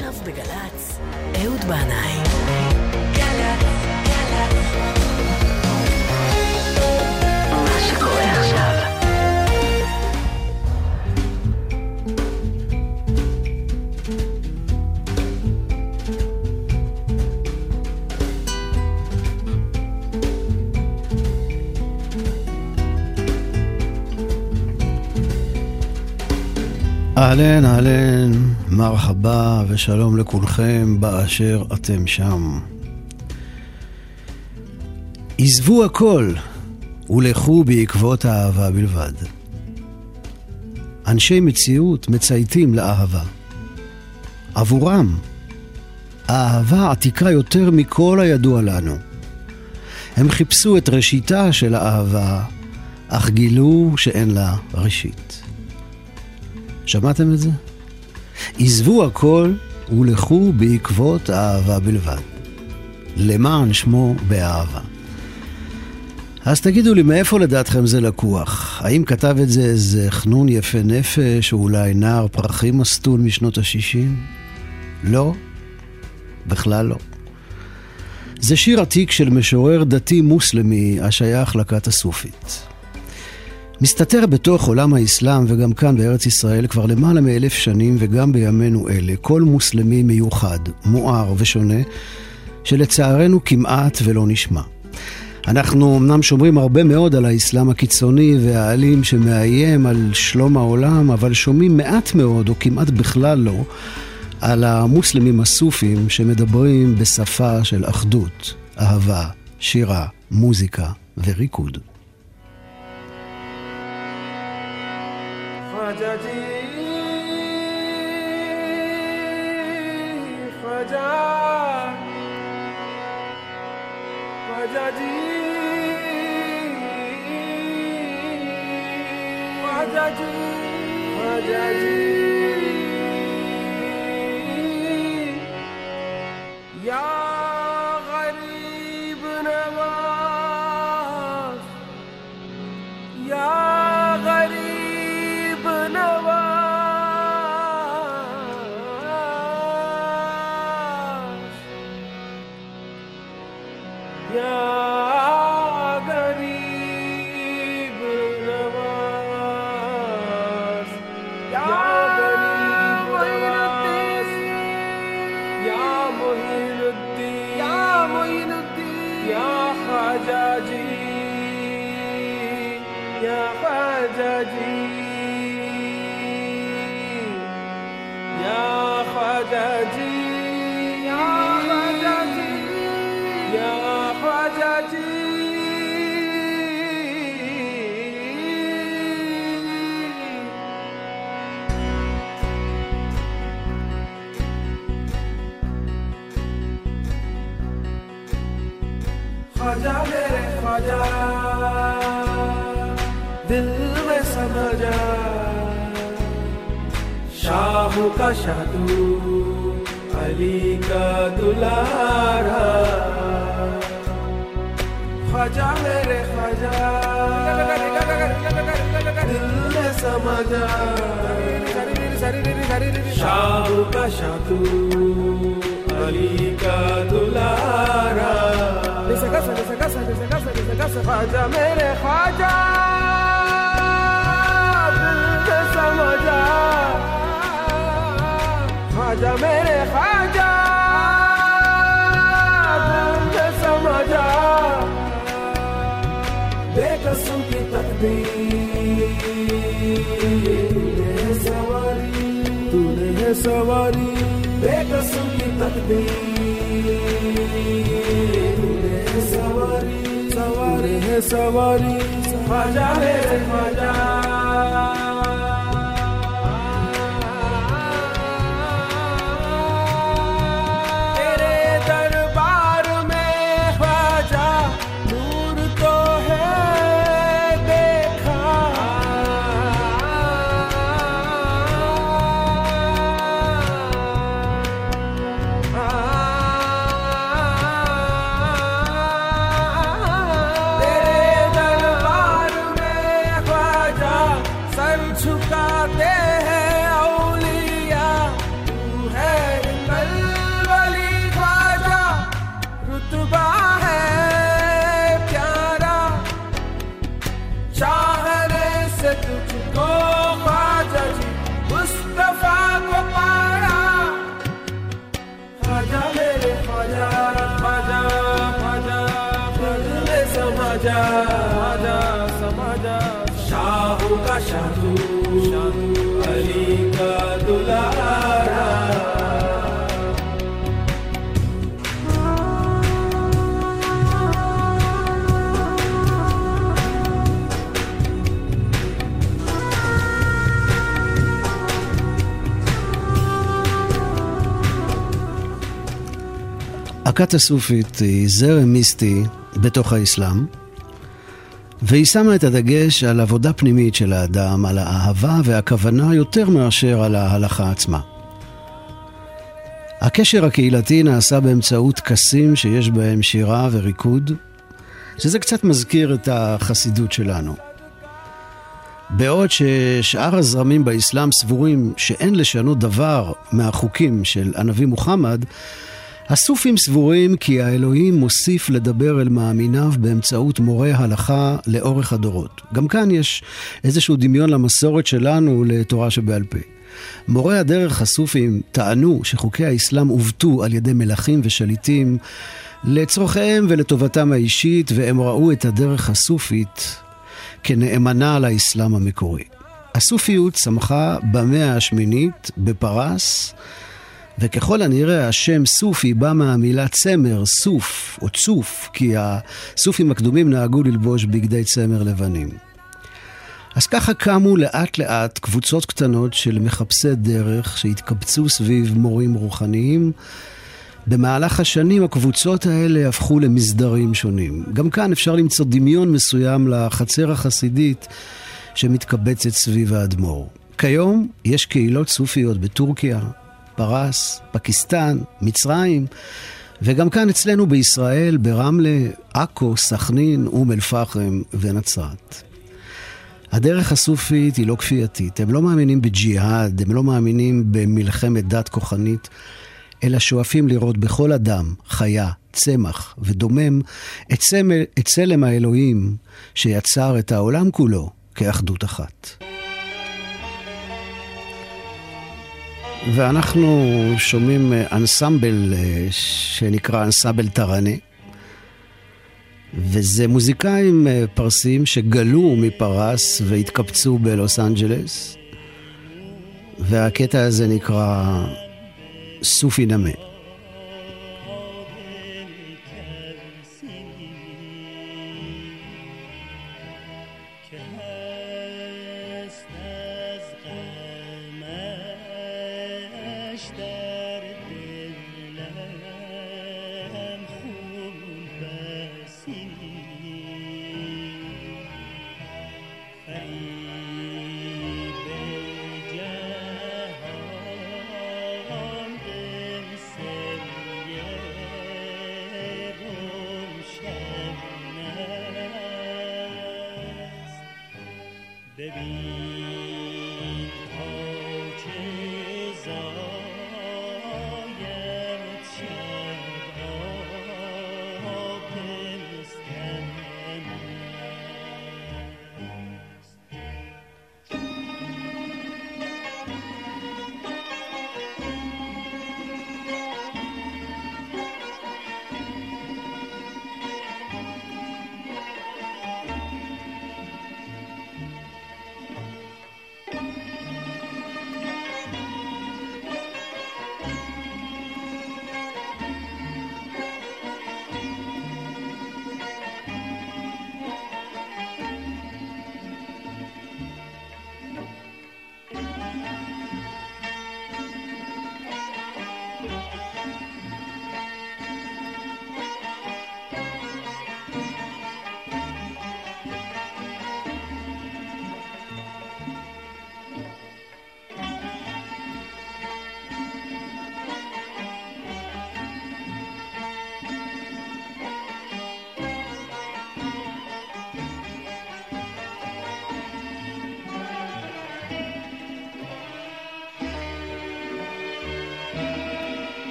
עכשיו בגל"צ, אהוד בנאי. מה אהלן, אהלן, מרחבה ושלום לכולכם באשר אתם שם. עזבו הכל ולכו בעקבות האהבה בלבד. אנשי מציאות מצייתים לאהבה. עבורם, האהבה עתיקה יותר מכל הידוע לנו. הם חיפשו את ראשיתה של האהבה, אך גילו שאין לה ראשית. שמעתם את זה? עזבו הכל ולכו בעקבות האהבה בלבד. למען שמו באהבה. אז תגידו לי, מאיפה לדעתכם זה לקוח? האם כתב את זה איזה חנון יפה נפש, או אולי נער פרחים מסטול משנות ה-60? לא, בכלל לא. זה שיר עתיק של משורר דתי מוסלמי השייך לכת הסופית. מסתתר בתוך עולם האסלאם וגם כאן בארץ ישראל כבר למעלה מאלף שנים וגם בימינו אלה קול מוסלמי מיוחד, מואר ושונה, שלצערנו כמעט ולא נשמע. אנחנו אמנם שומרים הרבה מאוד על האסלאם הקיצוני והאלים שמאיים על שלום העולם, אבל שומעים מעט מאוד, או כמעט בכלל לא, על המוסלמים הסופים שמדברים בשפה של אחדות, אהבה, שירה, מוזיקה וריקוד. Majaji, Majaji, Majaji. Khwaja मेरे ख्वाजा। दिल में समझा। शाह का शादू, अली का दुलारा। ख्वाजा मेरे ख्वाजा। दिल में समझा। शाह का शादू, अली का दुलारा। कसर कसर कसर ख्वाजा मेरे ख्वाजा समझा ख्वाजा मेरे ख्वाजा समझा बेकसम की तकदीर सवारी तूने है सवारी बेकसम की तकदीर सवारी सवारी है सवारी ख्वाजा मेरे ख्वाजा הכת הסופית היא זרם מיסטי בתוך האסלאם, והיא שמה את הדגש על עבודה פנימית של האדם, על האהבה והכוונה יותר מאשר על ההלכה עצמה. הקשר הקהילתי נעשה באמצעות טקסים שיש בהם שירה וריקוד, שזה קצת מזכיר את החסידות שלנו. בעוד ששאר הזרמים באסלאם סבורים שאין לשנות דבר מהחוקים של הנביא מוחמד, הסופים סבורים כי האלוהים מוסיף לדבר אל מאמיניו באמצעות מורה הלכה לאורך הדורות. גם כאן יש איזשהו דמיון למסורת שלנו לתורה שבעל פה. מורי הדרך הסופים טענו שחוקי האסלאם עוותו על ידי מלכים ושליטים לצורכיהם ולטובתם האישית, והם ראו את הדרך הסופית כנאמנה לאסלאם המקורי. הסופיות צמחה במאה השמינית בפרס, וככל הנראה השם סופי בא מהמילה צמר, סוף או צוף, כי הסופים הקדומים נהגו ללבוש בגדי צמר לבנים. אז ככה קמו לאט לאט קבוצות קטנות של מחפשי דרך שהתקבצו סביב מורים רוחניים. במהלך השנים הקבוצות האלה הפכו למסדרים שונים. גם כאן אפשר למצוא דמיון מסוים לחצר החסידית שמתקבצת סביב האדמו"ר. כיום יש קהילות סופיות בטורקיה, פרס, פקיסטן, מצרים, וגם כאן אצלנו בישראל, ברמלה, עכו, סכנין, אום אל-פחם ונצרת. הדרך הסופית היא לא כפייתית, הם לא מאמינים בג'יהאד, הם לא מאמינים במלחמת דת כוחנית, אלא שואפים לראות בכל אדם, חיה, צמח ודומם את, צמל, צלם האלוהים שיצר את העולם כולו כאחדות אחת. ואנחנו שומעים אנסמבל שנקרא אנסמבל טראנה. וזה מוזיקאים פרסים שגלו מפרס והתקבצו בלוס אנג'לס, והקטע הזה נקרא סופי נמה.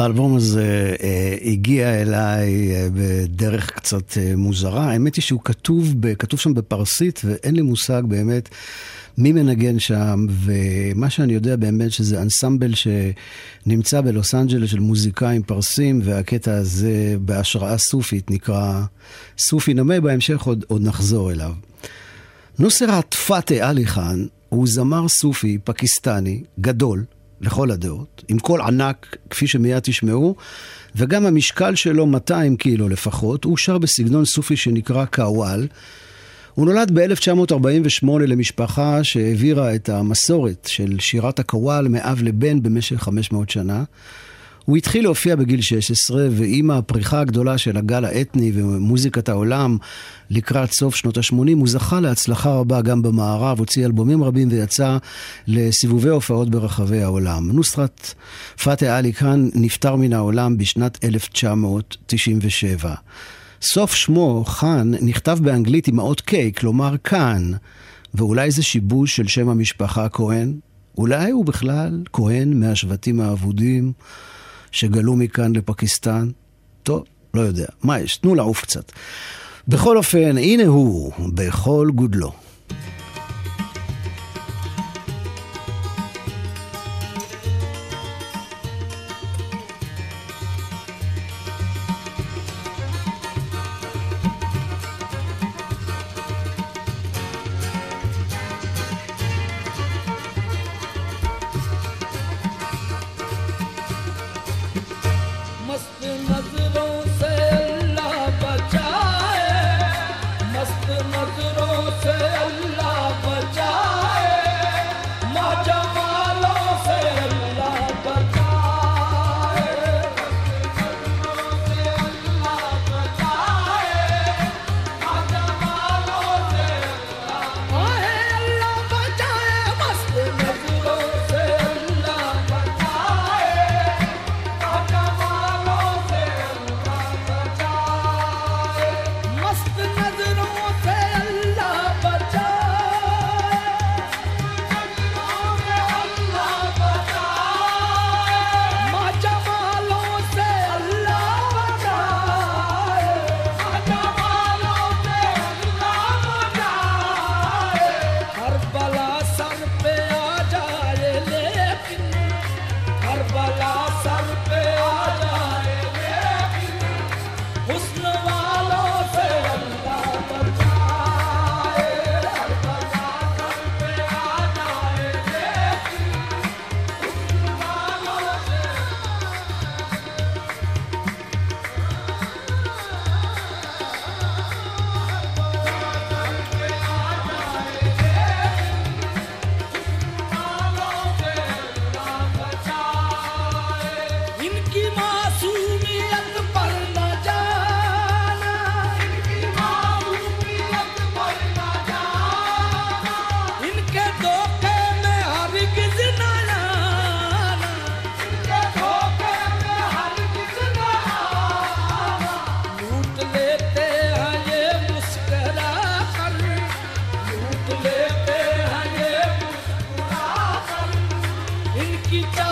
האלבום הזה אה, הגיע אליי אה, בדרך קצת אה, מוזרה. האמת היא שהוא כתוב, ב, כתוב שם בפרסית, ואין לי מושג באמת מי מנגן שם, ומה שאני יודע באמת שזה אנסמבל שנמצא בלוס אנג'לס של מוזיקאים פרסים, והקטע הזה בהשראה סופית נקרא סופי נמה, בהמשך עוד, עוד נחזור אליו. נוסרת פאטה עלי חאן הוא זמר סופי פקיסטני גדול לכל הדעות, עם קול ענק, כפי שמיד תשמעו, וגם המשקל שלו 200 קילו לפחות, הוא שר בסגנון סופי שנקרא קאוואל. הוא נולד ב-1948 למשפחה שהעבירה את המסורת של שירת הקוואל מאב לבן במשך 500 שנה. הוא התחיל להופיע בגיל 16, ועם הפריחה הגדולה של הגל האתני ומוזיקת העולם לקראת סוף שנות ה-80, הוא זכה להצלחה רבה גם במערב, הוציא אלבומים רבים ויצא לסיבובי הופעות ברחבי העולם. נוסרת פאטה עלי קאן נפטר מן העולם בשנת 1997. סוף שמו, חאן, נכתב באנגלית עם האות K, כלומר כאן, ואולי זה שיבוש של שם המשפחה כהן? אולי הוא בכלל כהן מהשבטים האבודים שגלו מכאן לפקיסטן? טוב, לא יודע. מה יש? תנו לעוף קצת. בכל אופן, הנה הוא, בכל גודלו. kita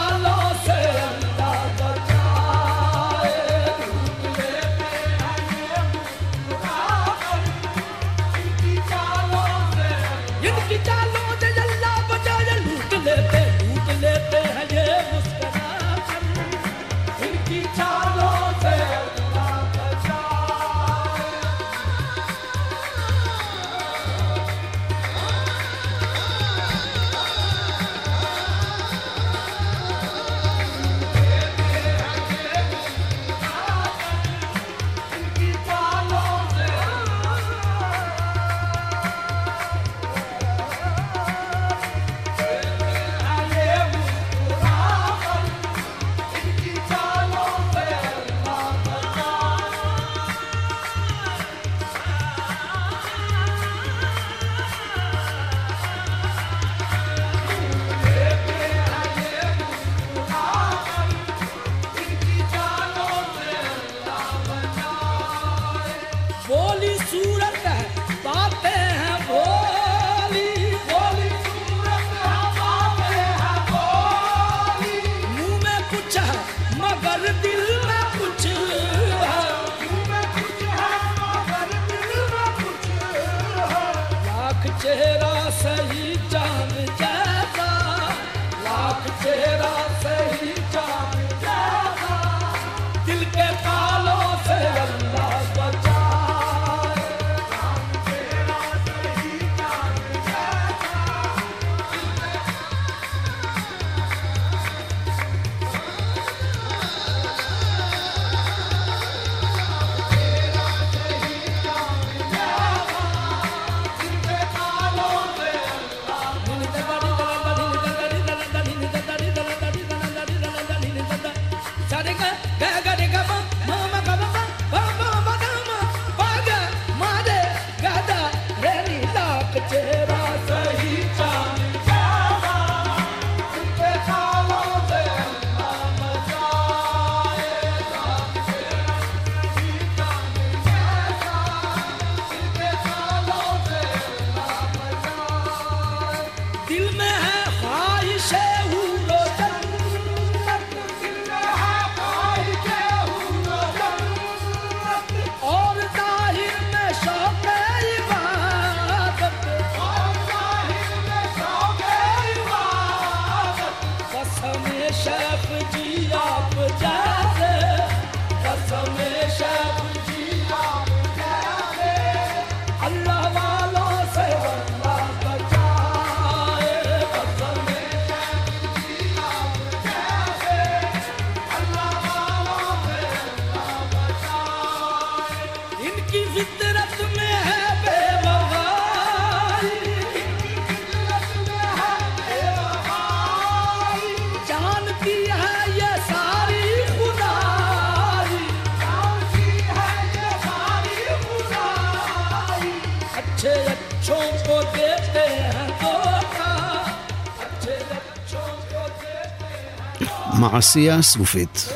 מעשייה סופית.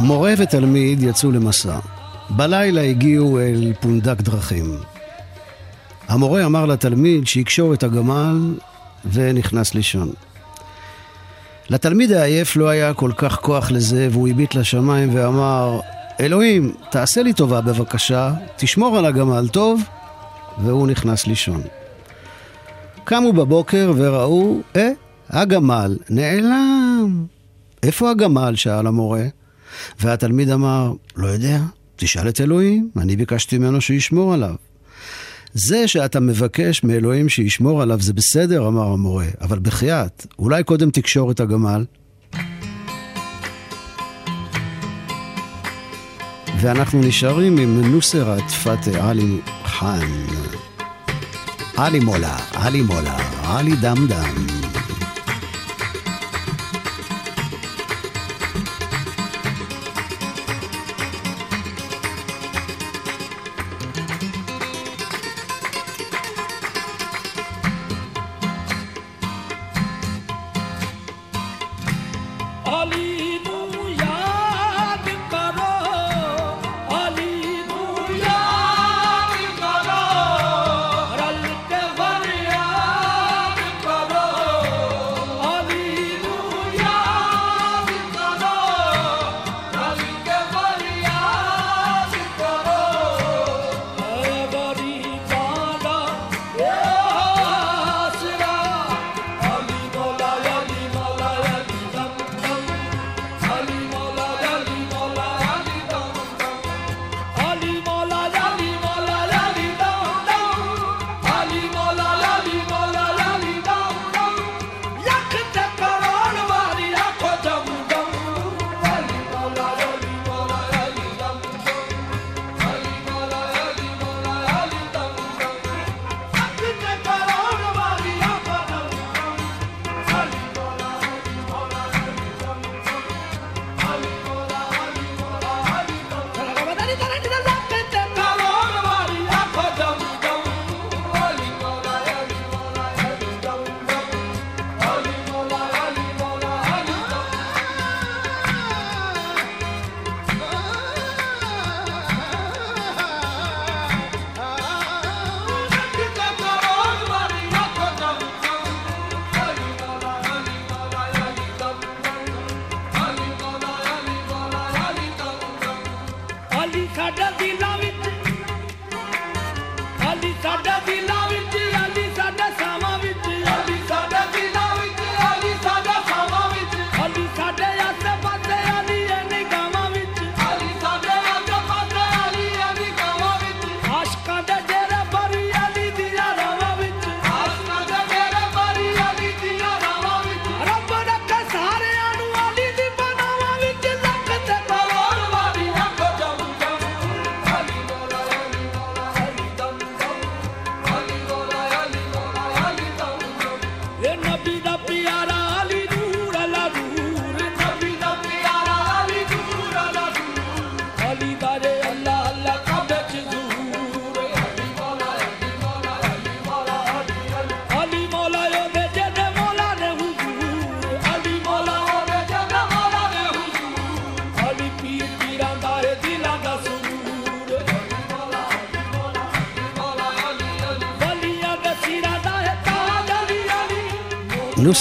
מורה ותלמיד יצאו למסע. בלילה הגיעו אל פונדק דרכים. המורה אמר לתלמיד שיקשור את הגמל ונכנס לישון. לתלמיד העייף לא היה כל כך כוח לזה והוא הביט לשמיים ואמר אלוהים, תעשה לי טובה בבקשה, תשמור על הגמל טוב, והוא נכנס לישון. קמו בבוקר וראו, אה, הגמל נעלם. איפה הגמל? שאל המורה. והתלמיד אמר, לא יודע, תשאל את אלוהים, אני ביקשתי ממנו שישמור עליו. זה שאתה מבקש מאלוהים שישמור עליו זה בסדר, אמר המורה, אבל בחייאת, אולי קודם תקשור את הגמל? ואנחנו נשארים עם נוסרת פאטה עלי חאן. עלי מולה, עלי מולה, עלי דם דם.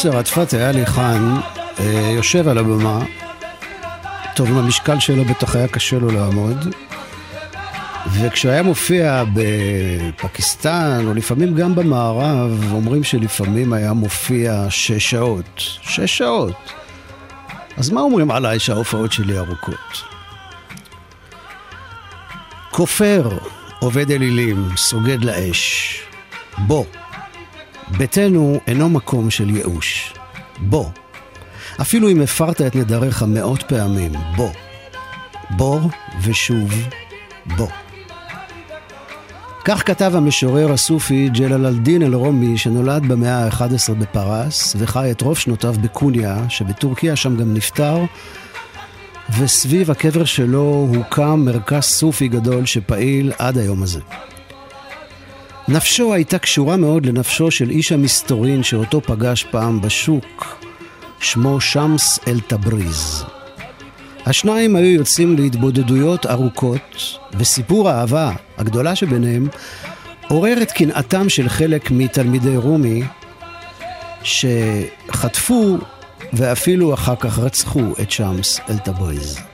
נוסרת פתח עלי חאן אה, יושב על הבמה. טוב, עם המשקל שלו בטח היה קשה לו לעמוד. וכשהוא היה מופיע בפקיסטן, או לפעמים גם במערב, אומרים שלפעמים היה מופיע שש שעות. שש שעות. אז מה אומרים עליי שההופעות שלי ארוכות? כופר, עובד אלילים, סוגד לאש. בוא. ביתנו אינו מקום של ייאוש. בוא. אפילו אם הפרת את נדריך מאות פעמים, בוא. בוא ושוב בוא. כך כתב המשורר הסופי ג'לאל א-דין אל-רומי, שנולד במאה ה-11 בפרס, וחי את רוב שנותיו בקוניה, שבטורקיה שם גם נפטר, וסביב הקבר שלו הוקם מרכז סופי גדול שפעיל עד היום הזה. נפשו הייתה קשורה מאוד לנפשו של איש המסתורין שאותו פגש פעם בשוק, שמו שמס אל-תבריז. השניים היו יוצאים להתבודדויות ארוכות, וסיפור האהבה הגדולה שביניהם עורר את קנאתם של חלק מתלמידי רומי, שחטפו ואפילו אחר כך רצחו את שמס אל-תבריז.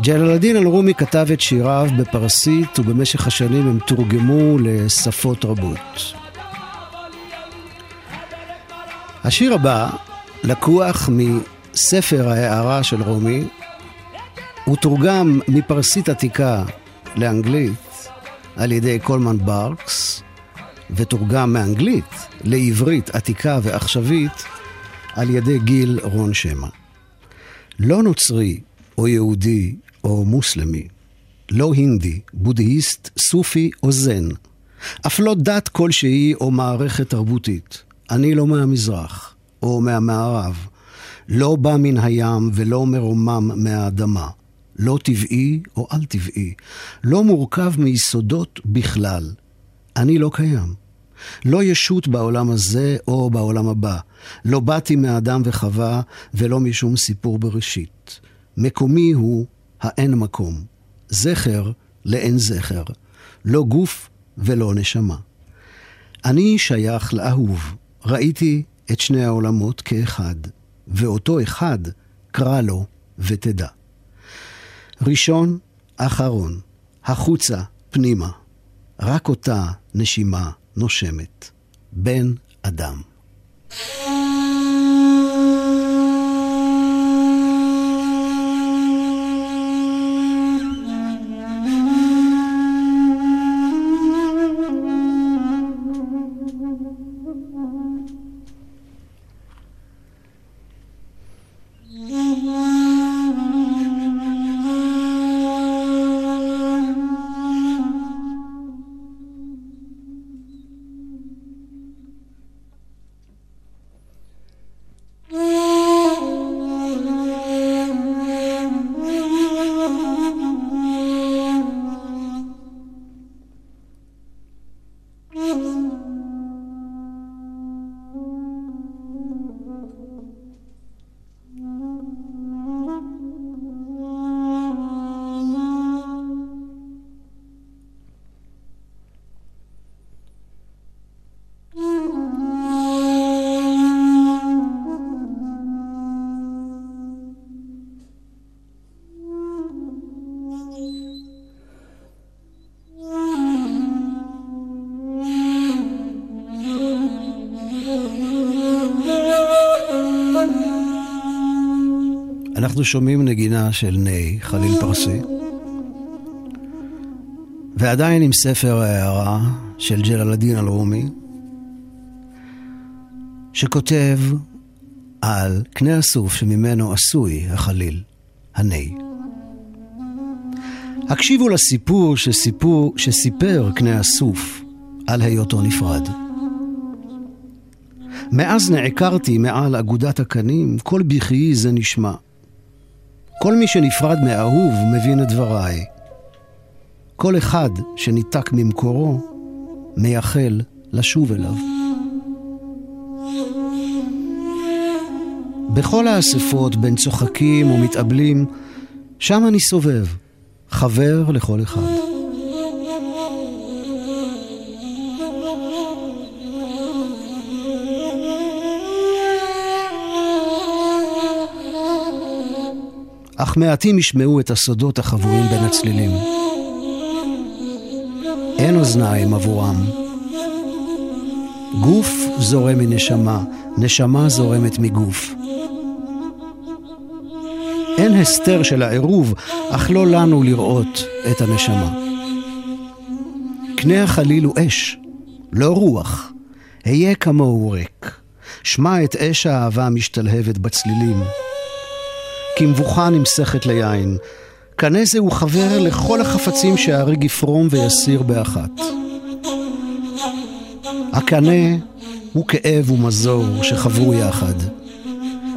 ג'לאל א-דין אל-רומי כתב את שיריו בפרסית ובמשך השנים הם תורגמו לשפות רבות. השיר הבא לקוח מספר ההערה של רומי, הוא תורגם מפרסית עתיקה לאנגלית על ידי קולמן ברקס, ותורגם מאנגלית לעברית עתיקה ועכשווית על ידי גיל רון שמע. לא נוצרי או יהודי או מוסלמי, לא הינדי, בודהיסט, סופי או זן, אף לא דת כלשהי או מערכת תרבותית. אני לא מהמזרח או מהמערב, לא בא מן הים ולא מרומם מהאדמה, לא טבעי או על-טבעי, לא מורכב מיסודות בכלל. אני לא קיים. לא ישות בעולם הזה או בעולם הבא. לא באתי מאדם וחווה ולא משום סיפור בראשית. מקומי הוא האין מקום. זכר לאין זכר. לא גוף ולא נשמה. אני שייך לאהוב. ראיתי את שני העולמות כאחד, ואותו אחד קרא לו ותדע. ראשון, אחרון, החוצה, פנימה. רק אותה נשימה נושמת. בן אדם. אנחנו שומעים נגינה של ניי, חליל פרסי, ועדיין עם ספר ההערה של ג'לאל א-דין אל-רומי, שכותב על קנה הסוף שממנו עשוי החליל, הניי. הקשיבו לסיפור שסיפור, שסיפר קנה הסוף על היותו נפרד. מאז נעקרתי מעל אגודת הקנים, כל בכיי זה נשמע. כל מי שנפרד מאהוב מבין את דבריי. כל אחד שניתק ממקורו, מייחל לשוב אליו. בכל האספות בין צוחקים ומתאבלים, שם אני סובב, חבר לכל אחד. מעטים ישמעו את הסודות החבויים בין הצלילים. אין אוזניים עבורם. גוף זורם מנשמה, נשמה זורמת מגוף. אין הסתר של העירוב, אך לא לנו לראות את הנשמה. קנה החליל הוא אש, לא רוח. היה כמוהו ריק. שמע את אש האהבה המשתלהבת בצלילים. כמבוכה נמסכת ליין. קנה זה הוא חבר לכל החפצים שהאריג יפרום ויסיר באחת. הקנה הוא כאב ומזור שחברו יחד.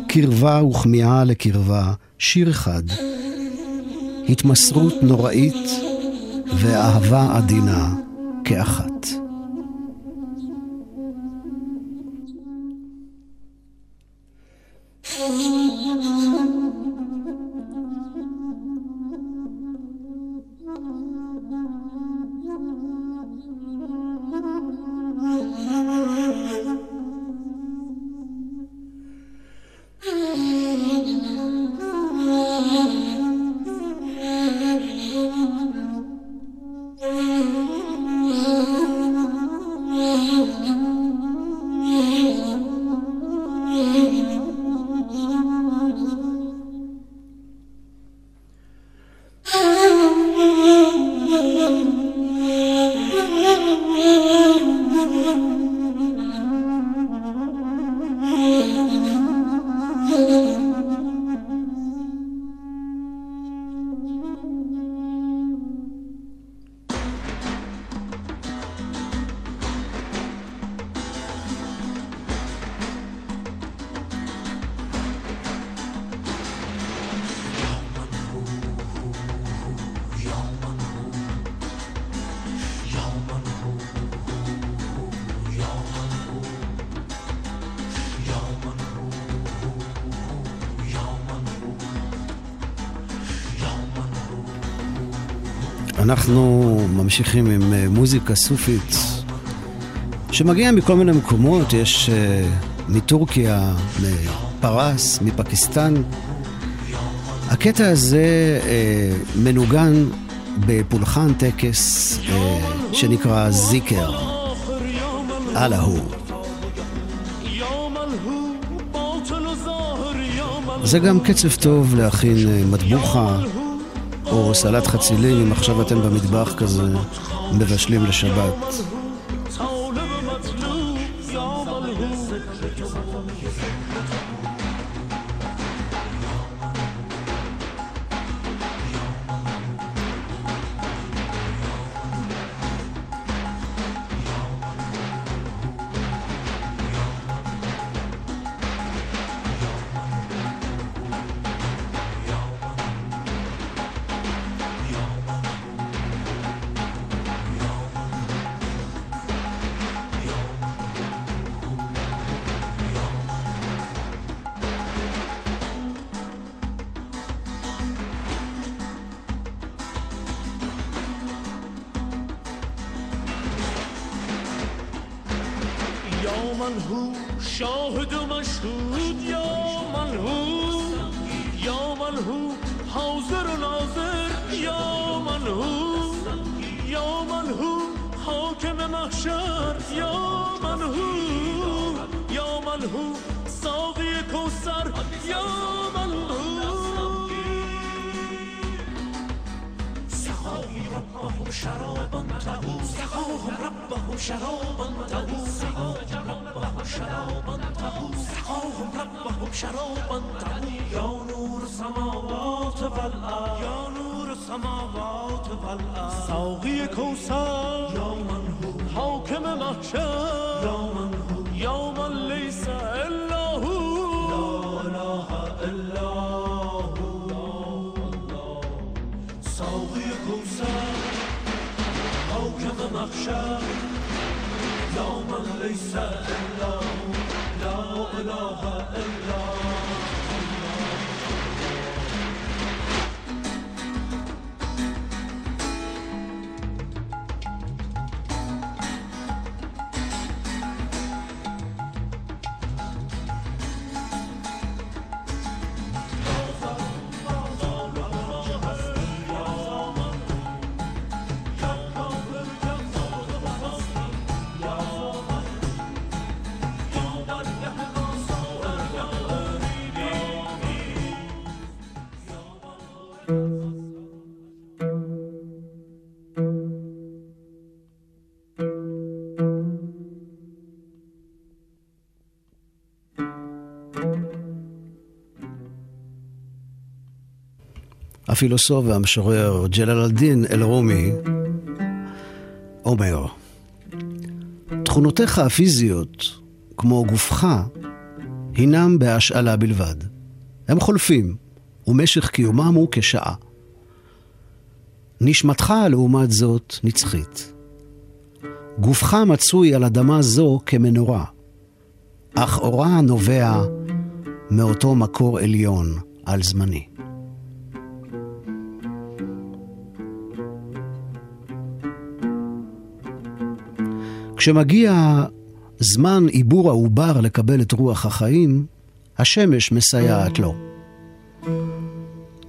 קרבה וכמיהה לקרבה, שיר אחד. התמסרות נוראית ואהבה עדינה כאחת. ממשיכים עם אה, מוזיקה סופית שמגיעה מכל מיני מקומות, יש אה, מטורקיה, מפרס, מפקיסטן. הקטע הזה אה, מנוגן בפולחן טקס שנקרא זיקר, על ההוא. זה גם קצב טוב להכין מטבוחה או סלט חצילים, אם עכשיו אתם במטבח כזה מבשלים לשבת. شرابا تنور يا نور السماوات والارض يا نور السماوات والارض ساقی کوثر. يا من هو. حاكم محشر. یا من هو. یا من لیس الا هو لا اله الا هو. ساقی کوثر. حاکم محشر. یا من ليس الا هو إله إلا الله. הפילוסוף והמשורר ג'לאל א-דין אל-רומי אומר, תכונותיך הפיזיות, כמו גופך, הינם בהשאלה בלבד. הם חולפים, ומשך קיומם הוא כשעה. נשמתך, לעומת זאת, נצחית. גופך מצוי על אדמה זו כמנורה, אך אורה נובע מאותו מקור עליון על זמני. כשמגיע זמן עיבור העובר לקבל את רוח החיים, השמש מסייעת לו.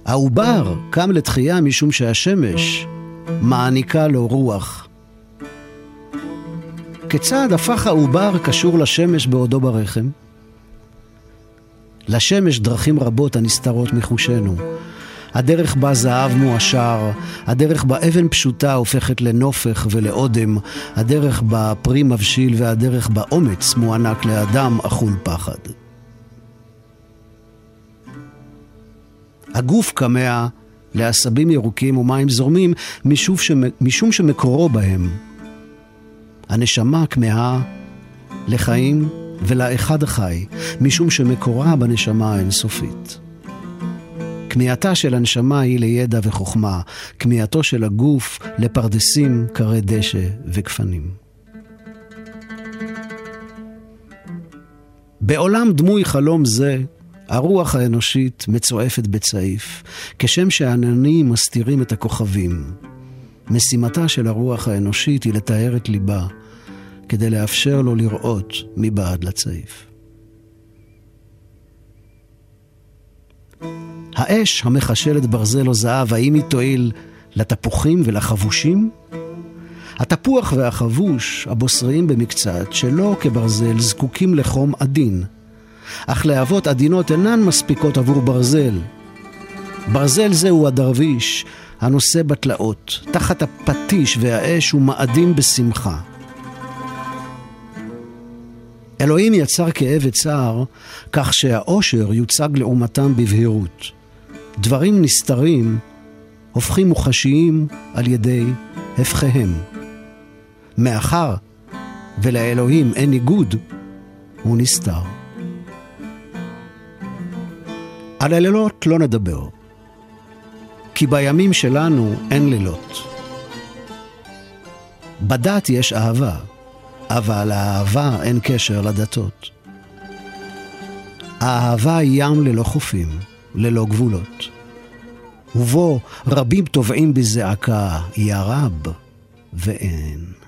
העובר קם לתחייה משום שהשמש מעניקה לו רוח. כיצד הפך העובר קשור לשמש בעודו ברחם? לשמש דרכים רבות הנסתרות מחושנו. הדרך בה זהב מועשר, הדרך בה אבן פשוטה הופכת לנופך ולאודם, הדרך בה פרי מבשיל והדרך בה אומץ מוענק לאדם אכול פחד. הגוף כמה לעשבים ירוקים ומים זורמים משום, משום שמקורו בהם. הנשמה כמהה לחיים ולאחד החי, משום שמקורה בנשמה האינסופית. כמיהתה של הנשמה היא לידע וחוכמה, כמיהתו של הגוף לפרדסים, כרי דשא וגפנים. בעולם דמוי חלום זה, הרוח האנושית מצועפת בצעיף, כשם שהעננים מסתירים את הכוכבים. משימתה של הרוח האנושית היא לטהר את ליבה, כדי לאפשר לו לראות מבעד לצעיף. האש המחשלת ברזל או זהב, האם היא תועיל לתפוחים ולחבושים? התפוח והחבוש, הבוסריים במקצת, שלא כברזל, זקוקים לחום עדין. אך להבות עדינות אינן מספיקות עבור ברזל. ברזל זהו הדרוויש, הנושא בתלאות, תחת הפטיש והאש הוא מאדים בשמחה. אלוהים יצר כאב וצער, כך שהאושר יוצג לעומתם בבהירות. דברים נסתרים הופכים מוחשיים על ידי הפכיהם. מאחר ולאלוהים אין ניגוד, הוא נסתר. על הלילות לא נדבר, כי בימים שלנו אין לילות. בדת יש אהבה, אבל לאהבה אין קשר לדתות. האהבה היא ים ללא חופים. ללא גבולות. ובו רבים טובעים בזעקה, יא רב, ואין.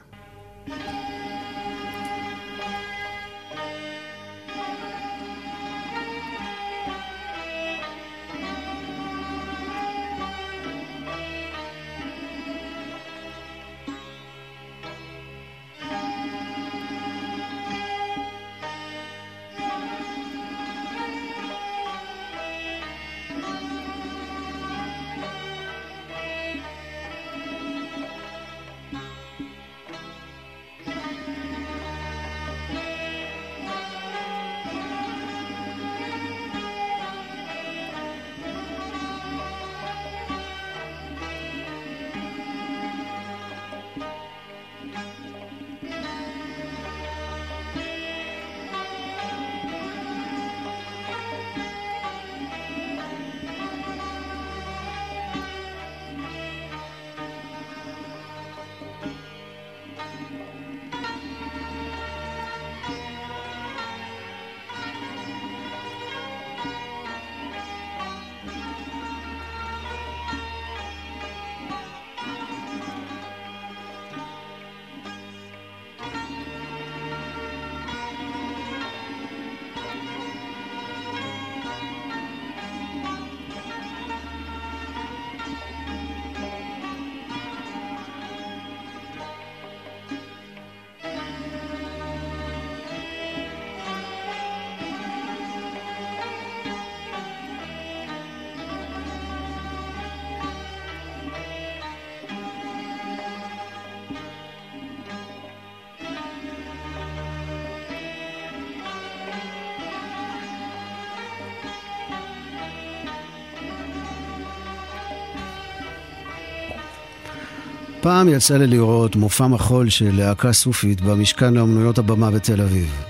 פעם יצא לי לראות מופע מחול של להקה סופית במשכן לאמנויות הבמה בתל אביב.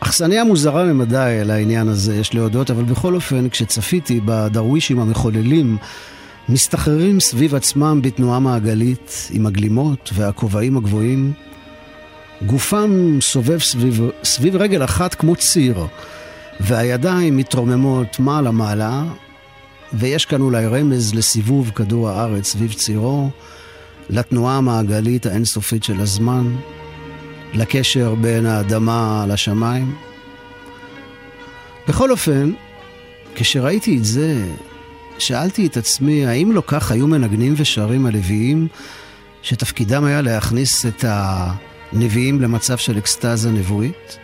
אכסניה מוזרה למדי לעניין הזה, יש להודות, אבל בכל אופן, כשצפיתי בדרווישים המחוללים, מסתחררים סביב עצמם בתנועה מעגלית, עם הגלימות והכובעים הגבוהים, גופם סובב סביב, סביב רגל אחת כמו ציר, והידיים מתרוממות מעלה-מעלה, ויש כאן אולי רמז לסיבוב כדור הארץ סביב צירו, לתנועה המעגלית האינסופית של הזמן, לקשר בין האדמה לשמיים. בכל אופן, כשראיתי את זה, שאלתי את עצמי, האם לא כך היו מנגנים ושרים הלוויים, שתפקידם היה להכניס את הנביאים למצב של אקסטזה נבואית?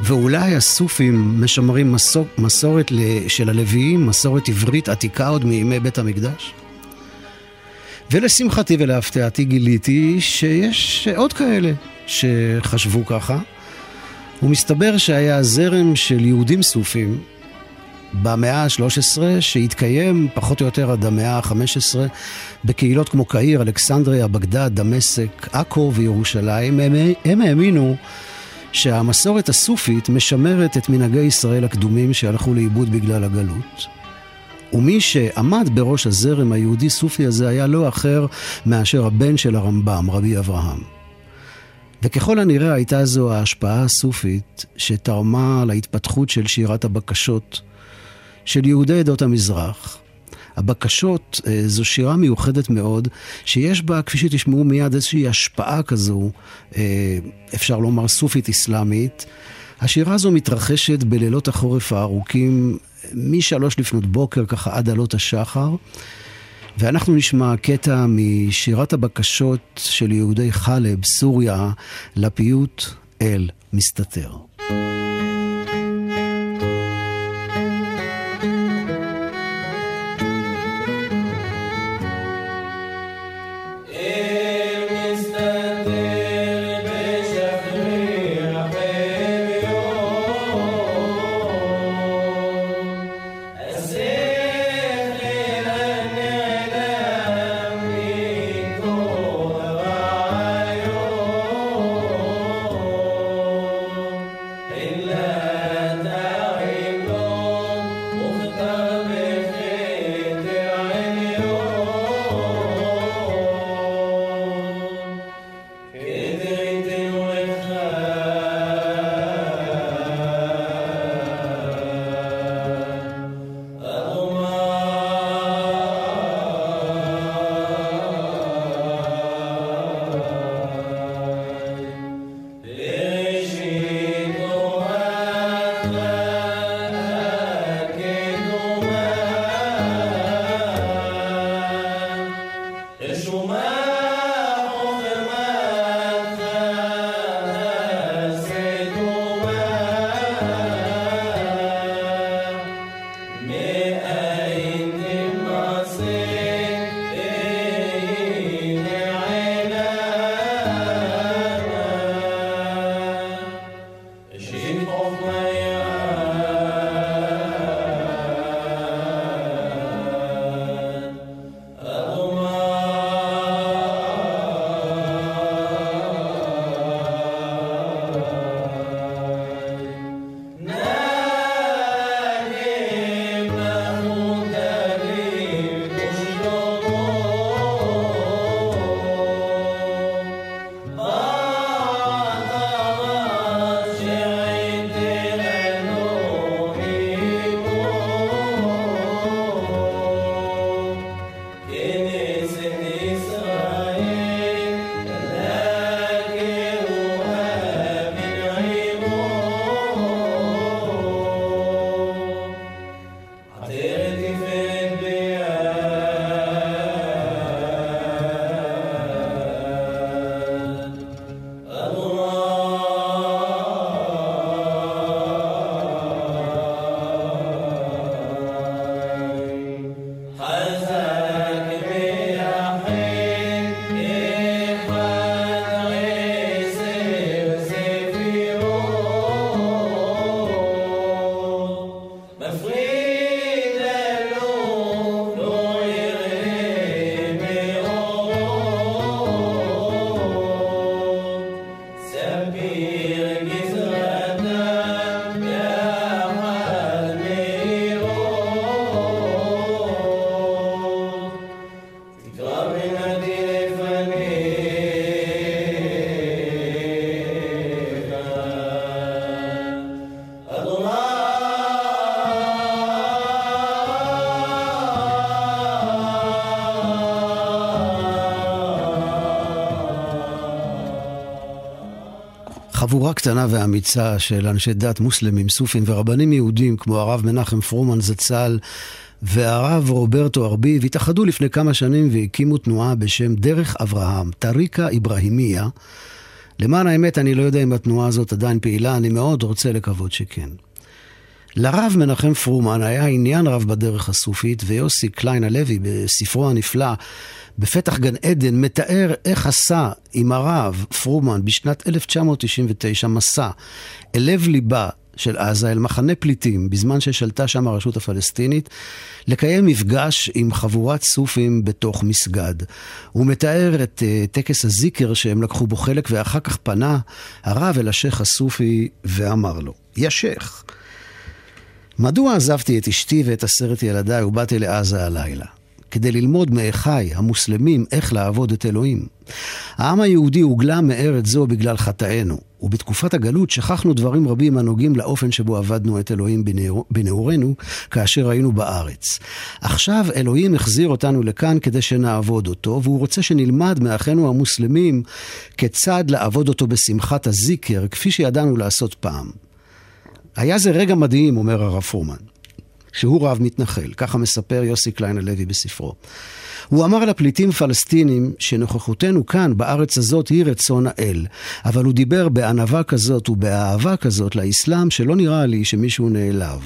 ואולי הסופים משמרים מסור, מסורת של הלוויים, מסורת עברית עתיקה עוד מימי בית המקדש? ולשמחתי ולהפתעתי גיליתי שיש עוד כאלה שחשבו ככה. ומסתבר שהיה זרם של יהודים סופים במאה ה-13 שהתקיים פחות או יותר עד המאה ה-15 בקהילות כמו קהיר, אלכסנדריה, בגדד, דמשק, עכו וירושלים. הם, הם האמינו שהמסורת הסופית משמרת את מנהגי ישראל הקדומים שהלכו לאיבוד בגלל הגלות. ומי שעמד בראש הזרם היהודי-סופי הזה היה לא אחר מאשר הבן של הרמב"ם, רבי אברהם. וככל הנראה הייתה זו ההשפעה הסופית שתרמה להתפתחות של שירת הבקשות של יהודי עדות המזרח. הבקשות אה, זו שירה מיוחדת מאוד, שיש בה, כפי שתשמעו מיד, איזושהי השפעה כזו, אה, אפשר לומר סופית אסלאמית. השירה הזו מתרחשת בלילות החורף הארוכים, משלוש לפנות בוקר ככה עד עלות השחר. ואנחנו נשמע קטע משירת הבקשות של יהודי חלב, סוריה, לפיוט אל מסתתר. thank you חבורה קטנה ואמיצה של אנשי דת מוסלמים, סופים ורבנים יהודים כמו הרב מנחם פרומן זצ"ל והרב רוברטו ארביב התאחדו לפני כמה שנים והקימו תנועה בשם דרך אברהם, טריקה איברהימיה. למען האמת, אני לא יודע אם התנועה הזאת עדיין פעילה, אני מאוד רוצה לקוות שכן. לרב מנחם פרומן היה עניין רב בדרך הסופית, ויוסי קליין הלוי בספרו הנפלא, בפתח גן עדן, מתאר איך עשה עם הרב פרומן בשנת 1999 מסע אל לב ליבה של עזה, אל מחנה פליטים, בזמן ששלטה שם הרשות הפלסטינית, לקיים מפגש עם חבורת סופים בתוך מסגד. הוא מתאר את uh, טקס הזיקר שהם לקחו בו חלק, ואחר כך פנה הרב אל השייח הסופי ואמר לו, יא שייח, מדוע עזבתי את אשתי ואת עשרת ילדיי ובאתי לעזה הלילה? כדי ללמוד מאחיי המוסלמים איך לעבוד את אלוהים. העם היהודי הוגלה מארץ זו בגלל חטאינו, ובתקופת הגלות שכחנו דברים רבים הנוגעים לאופן שבו עבדנו את אלוהים בנעורינו כאשר היינו בארץ. עכשיו אלוהים החזיר אותנו לכאן כדי שנעבוד אותו, והוא רוצה שנלמד מאחינו המוסלמים כיצד לעבוד אותו בשמחת הזיקר, כפי שידענו לעשות פעם. היה זה רגע מדהים, אומר הרב פורמן, שהוא רב מתנחל, ככה מספר יוסי קליין הלוי בספרו. הוא אמר לפליטים פלסטינים שנוכחותנו כאן, בארץ הזאת, היא רצון האל. אבל הוא דיבר בענווה כזאת ובאהבה כזאת לאסלאם, שלא נראה לי שמישהו נעלב.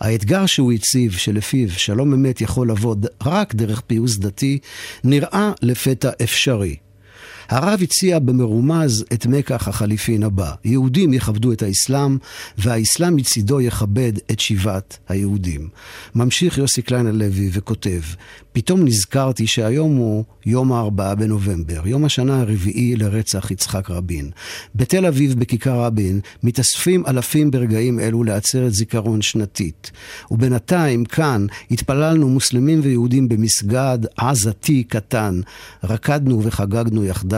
האתגר שהוא הציב, שלפיו שלום אמת יכול לבוא רק דרך פיוס דתי, נראה לפתע אפשרי. הרב הציע במרומז את מקח החליפין הבא. יהודים יכבדו את האסלאם, והאסלאם מצידו יכבד את שיבת היהודים. ממשיך יוסי קליין הלוי וכותב, פתאום נזכרתי שהיום הוא יום הארבעה בנובמבר, יום השנה הרביעי לרצח יצחק רבין. בתל אביב, בכיכר רבין, מתאספים אלפים ברגעים אלו לעצרת זיכרון שנתית. ובינתיים, כאן, התפללנו מוסלמים ויהודים במסגד עזתי קטן. רקדנו וחגגנו יחדיו,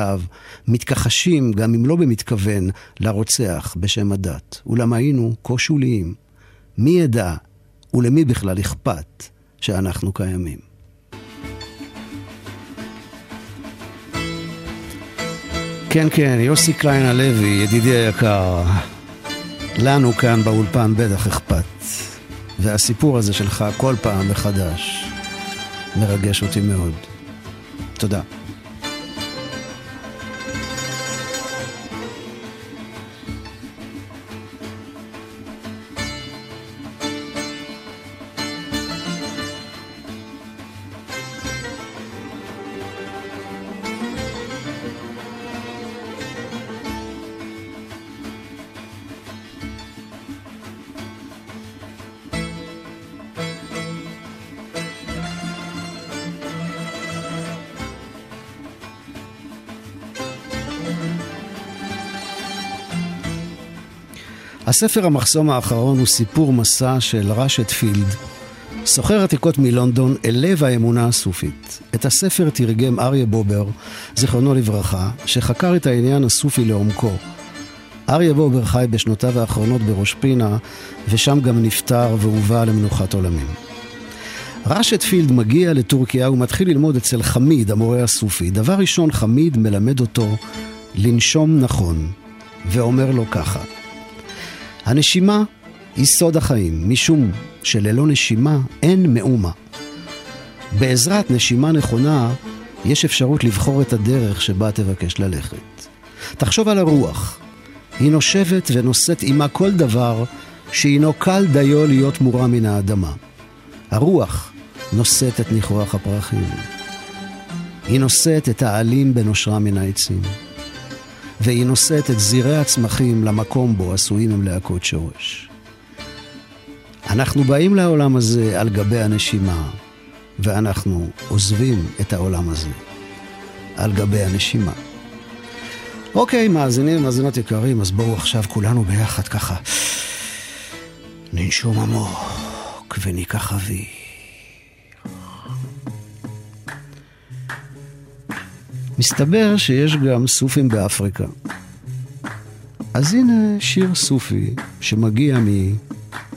מתכחשים, גם אם לא במתכוון, לרוצח בשם הדת. אולם היינו כה שוליים. מי ידע ולמי בכלל אכפת שאנחנו קיימים? כן, כן, יוסי קליין הלוי, ידידי היקר, לנו כאן באולפן בטח אכפת. והסיפור הזה שלך כל פעם מחדש מרגש אותי מאוד. תודה. הספר המחסום האחרון הוא סיפור מסע של ראשת פילד, סוחר עתיקות מלונדון אל לב האמונה הסופית. את הספר תרגם אריה בובר, זיכרונו לברכה, שחקר את העניין הסופי לעומקו. אריה בובר חי בשנותיו האחרונות בראש פינה, ושם גם נפטר והובא למנוחת עולמים. ראשת פילד מגיע לטורקיה ומתחיל ללמוד אצל חמיד, המורה הסופי. דבר ראשון, חמיד מלמד אותו לנשום נכון, ואומר לו ככה: הנשימה היא סוד החיים, משום שללא נשימה אין מאומה. בעזרת נשימה נכונה, יש אפשרות לבחור את הדרך שבה תבקש ללכת. תחשוב על הרוח. היא נושבת ונושאת עימה כל דבר שהינו קל דיו להיות מורם מן האדמה. הרוח נושאת את ניחוח הפרחים. היא נושאת את העלים בנושרה מן העצים. והיא נושאת את זירי הצמחים למקום בו עשויים הם להכות שורש. אנחנו באים לעולם הזה על גבי הנשימה, ואנחנו עוזבים את העולם הזה על גבי הנשימה. אוקיי, מאזינים ומאזינות יקרים, אז בואו עכשיו כולנו ביחד ככה ננשום עמוק וניקח אוויר. מסתבר שיש גם סופים באפריקה. אז הנה שיר סופי שמגיע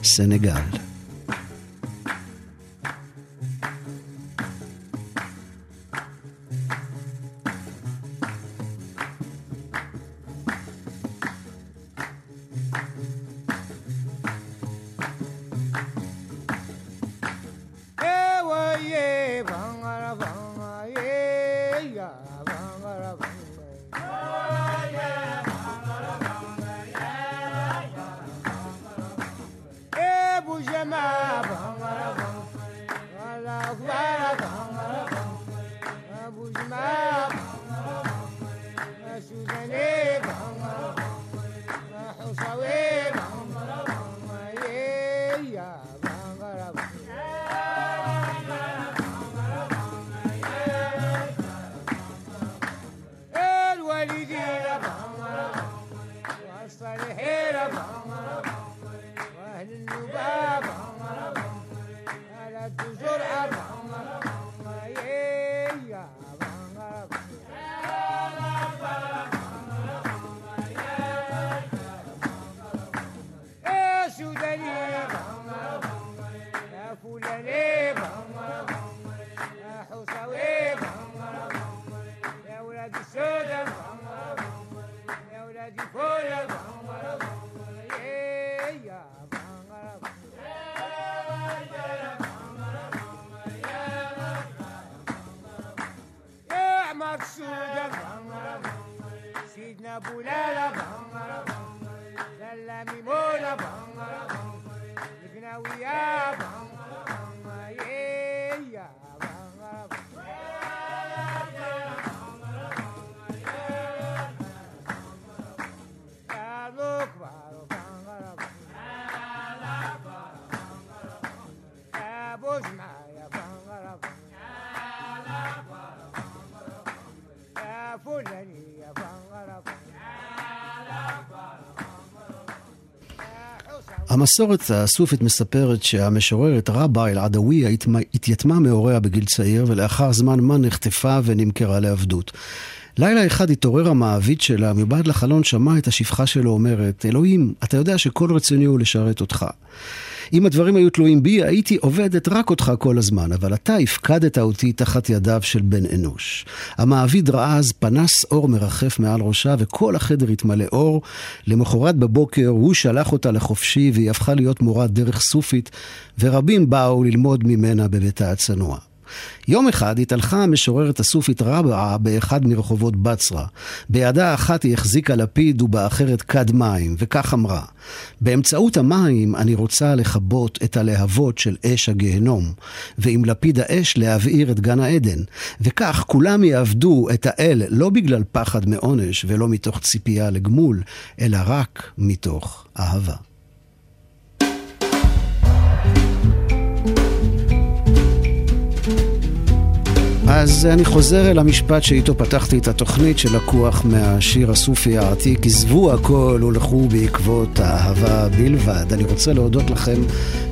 מסנגל. Aksu'da Sidna Bulala Lalla Mimola Ignawiya Bangara המסורת הסופית מספרת שהמשוררת רבה אל-עדווי התייתמה מהוריה בגיל צעיר ולאחר זמן מה נחטפה ונמכרה לעבדות. לילה אחד התעורר המעביד שלה, מבעד לחלון שמע את השפחה שלו אומרת, אלוהים, אתה יודע שכל רצוני הוא לשרת אותך. אם הדברים היו תלויים בי, הייתי עובדת רק אותך כל הזמן, אבל אתה הפקדת אותי תחת ידיו של בן אנוש. המעביד ראה אז פנס אור מרחף מעל ראשה, וכל החדר התמלא אור. למחרת בבוקר הוא שלח אותה לחופשי, והיא הפכה להיות מורת דרך סופית, ורבים באו ללמוד ממנה בביתה הצנוע. יום אחד התהלכה המשוררת הסופית רבעה באחד מרחובות בצרה. בידה האחת היא החזיקה לפיד ובאחרת כד מים, וכך אמרה: באמצעות המים אני רוצה לכבות את הלהבות של אש הגהנום, ועם לפיד האש להבעיר את גן העדן. וכך כולם יעבדו את האל לא בגלל פחד מעונש ולא מתוך ציפייה לגמול, אלא רק מתוך אהבה. אז אני חוזר אל המשפט שאיתו פתחתי את התוכנית שלקוח מהשיר הסופי העתיק, עזבו הכל ולכו בעקבות האהבה בלבד. אני רוצה להודות לכם,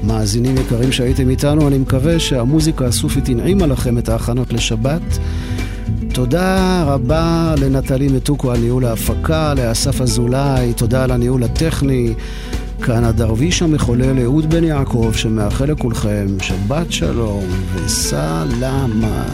מאזינים יקרים שהייתם איתנו, אני מקווה שהמוזיקה הסופית הנעימה לכם את ההכנות לשבת. תודה רבה לנטלי מתוקו על ניהול ההפקה, לאסף אזולאי, תודה על הניהול הטכני. כאן הדרוויש המחולל אהוד בן יעקב שמאחל לכולכם שבת שלום וסלמה.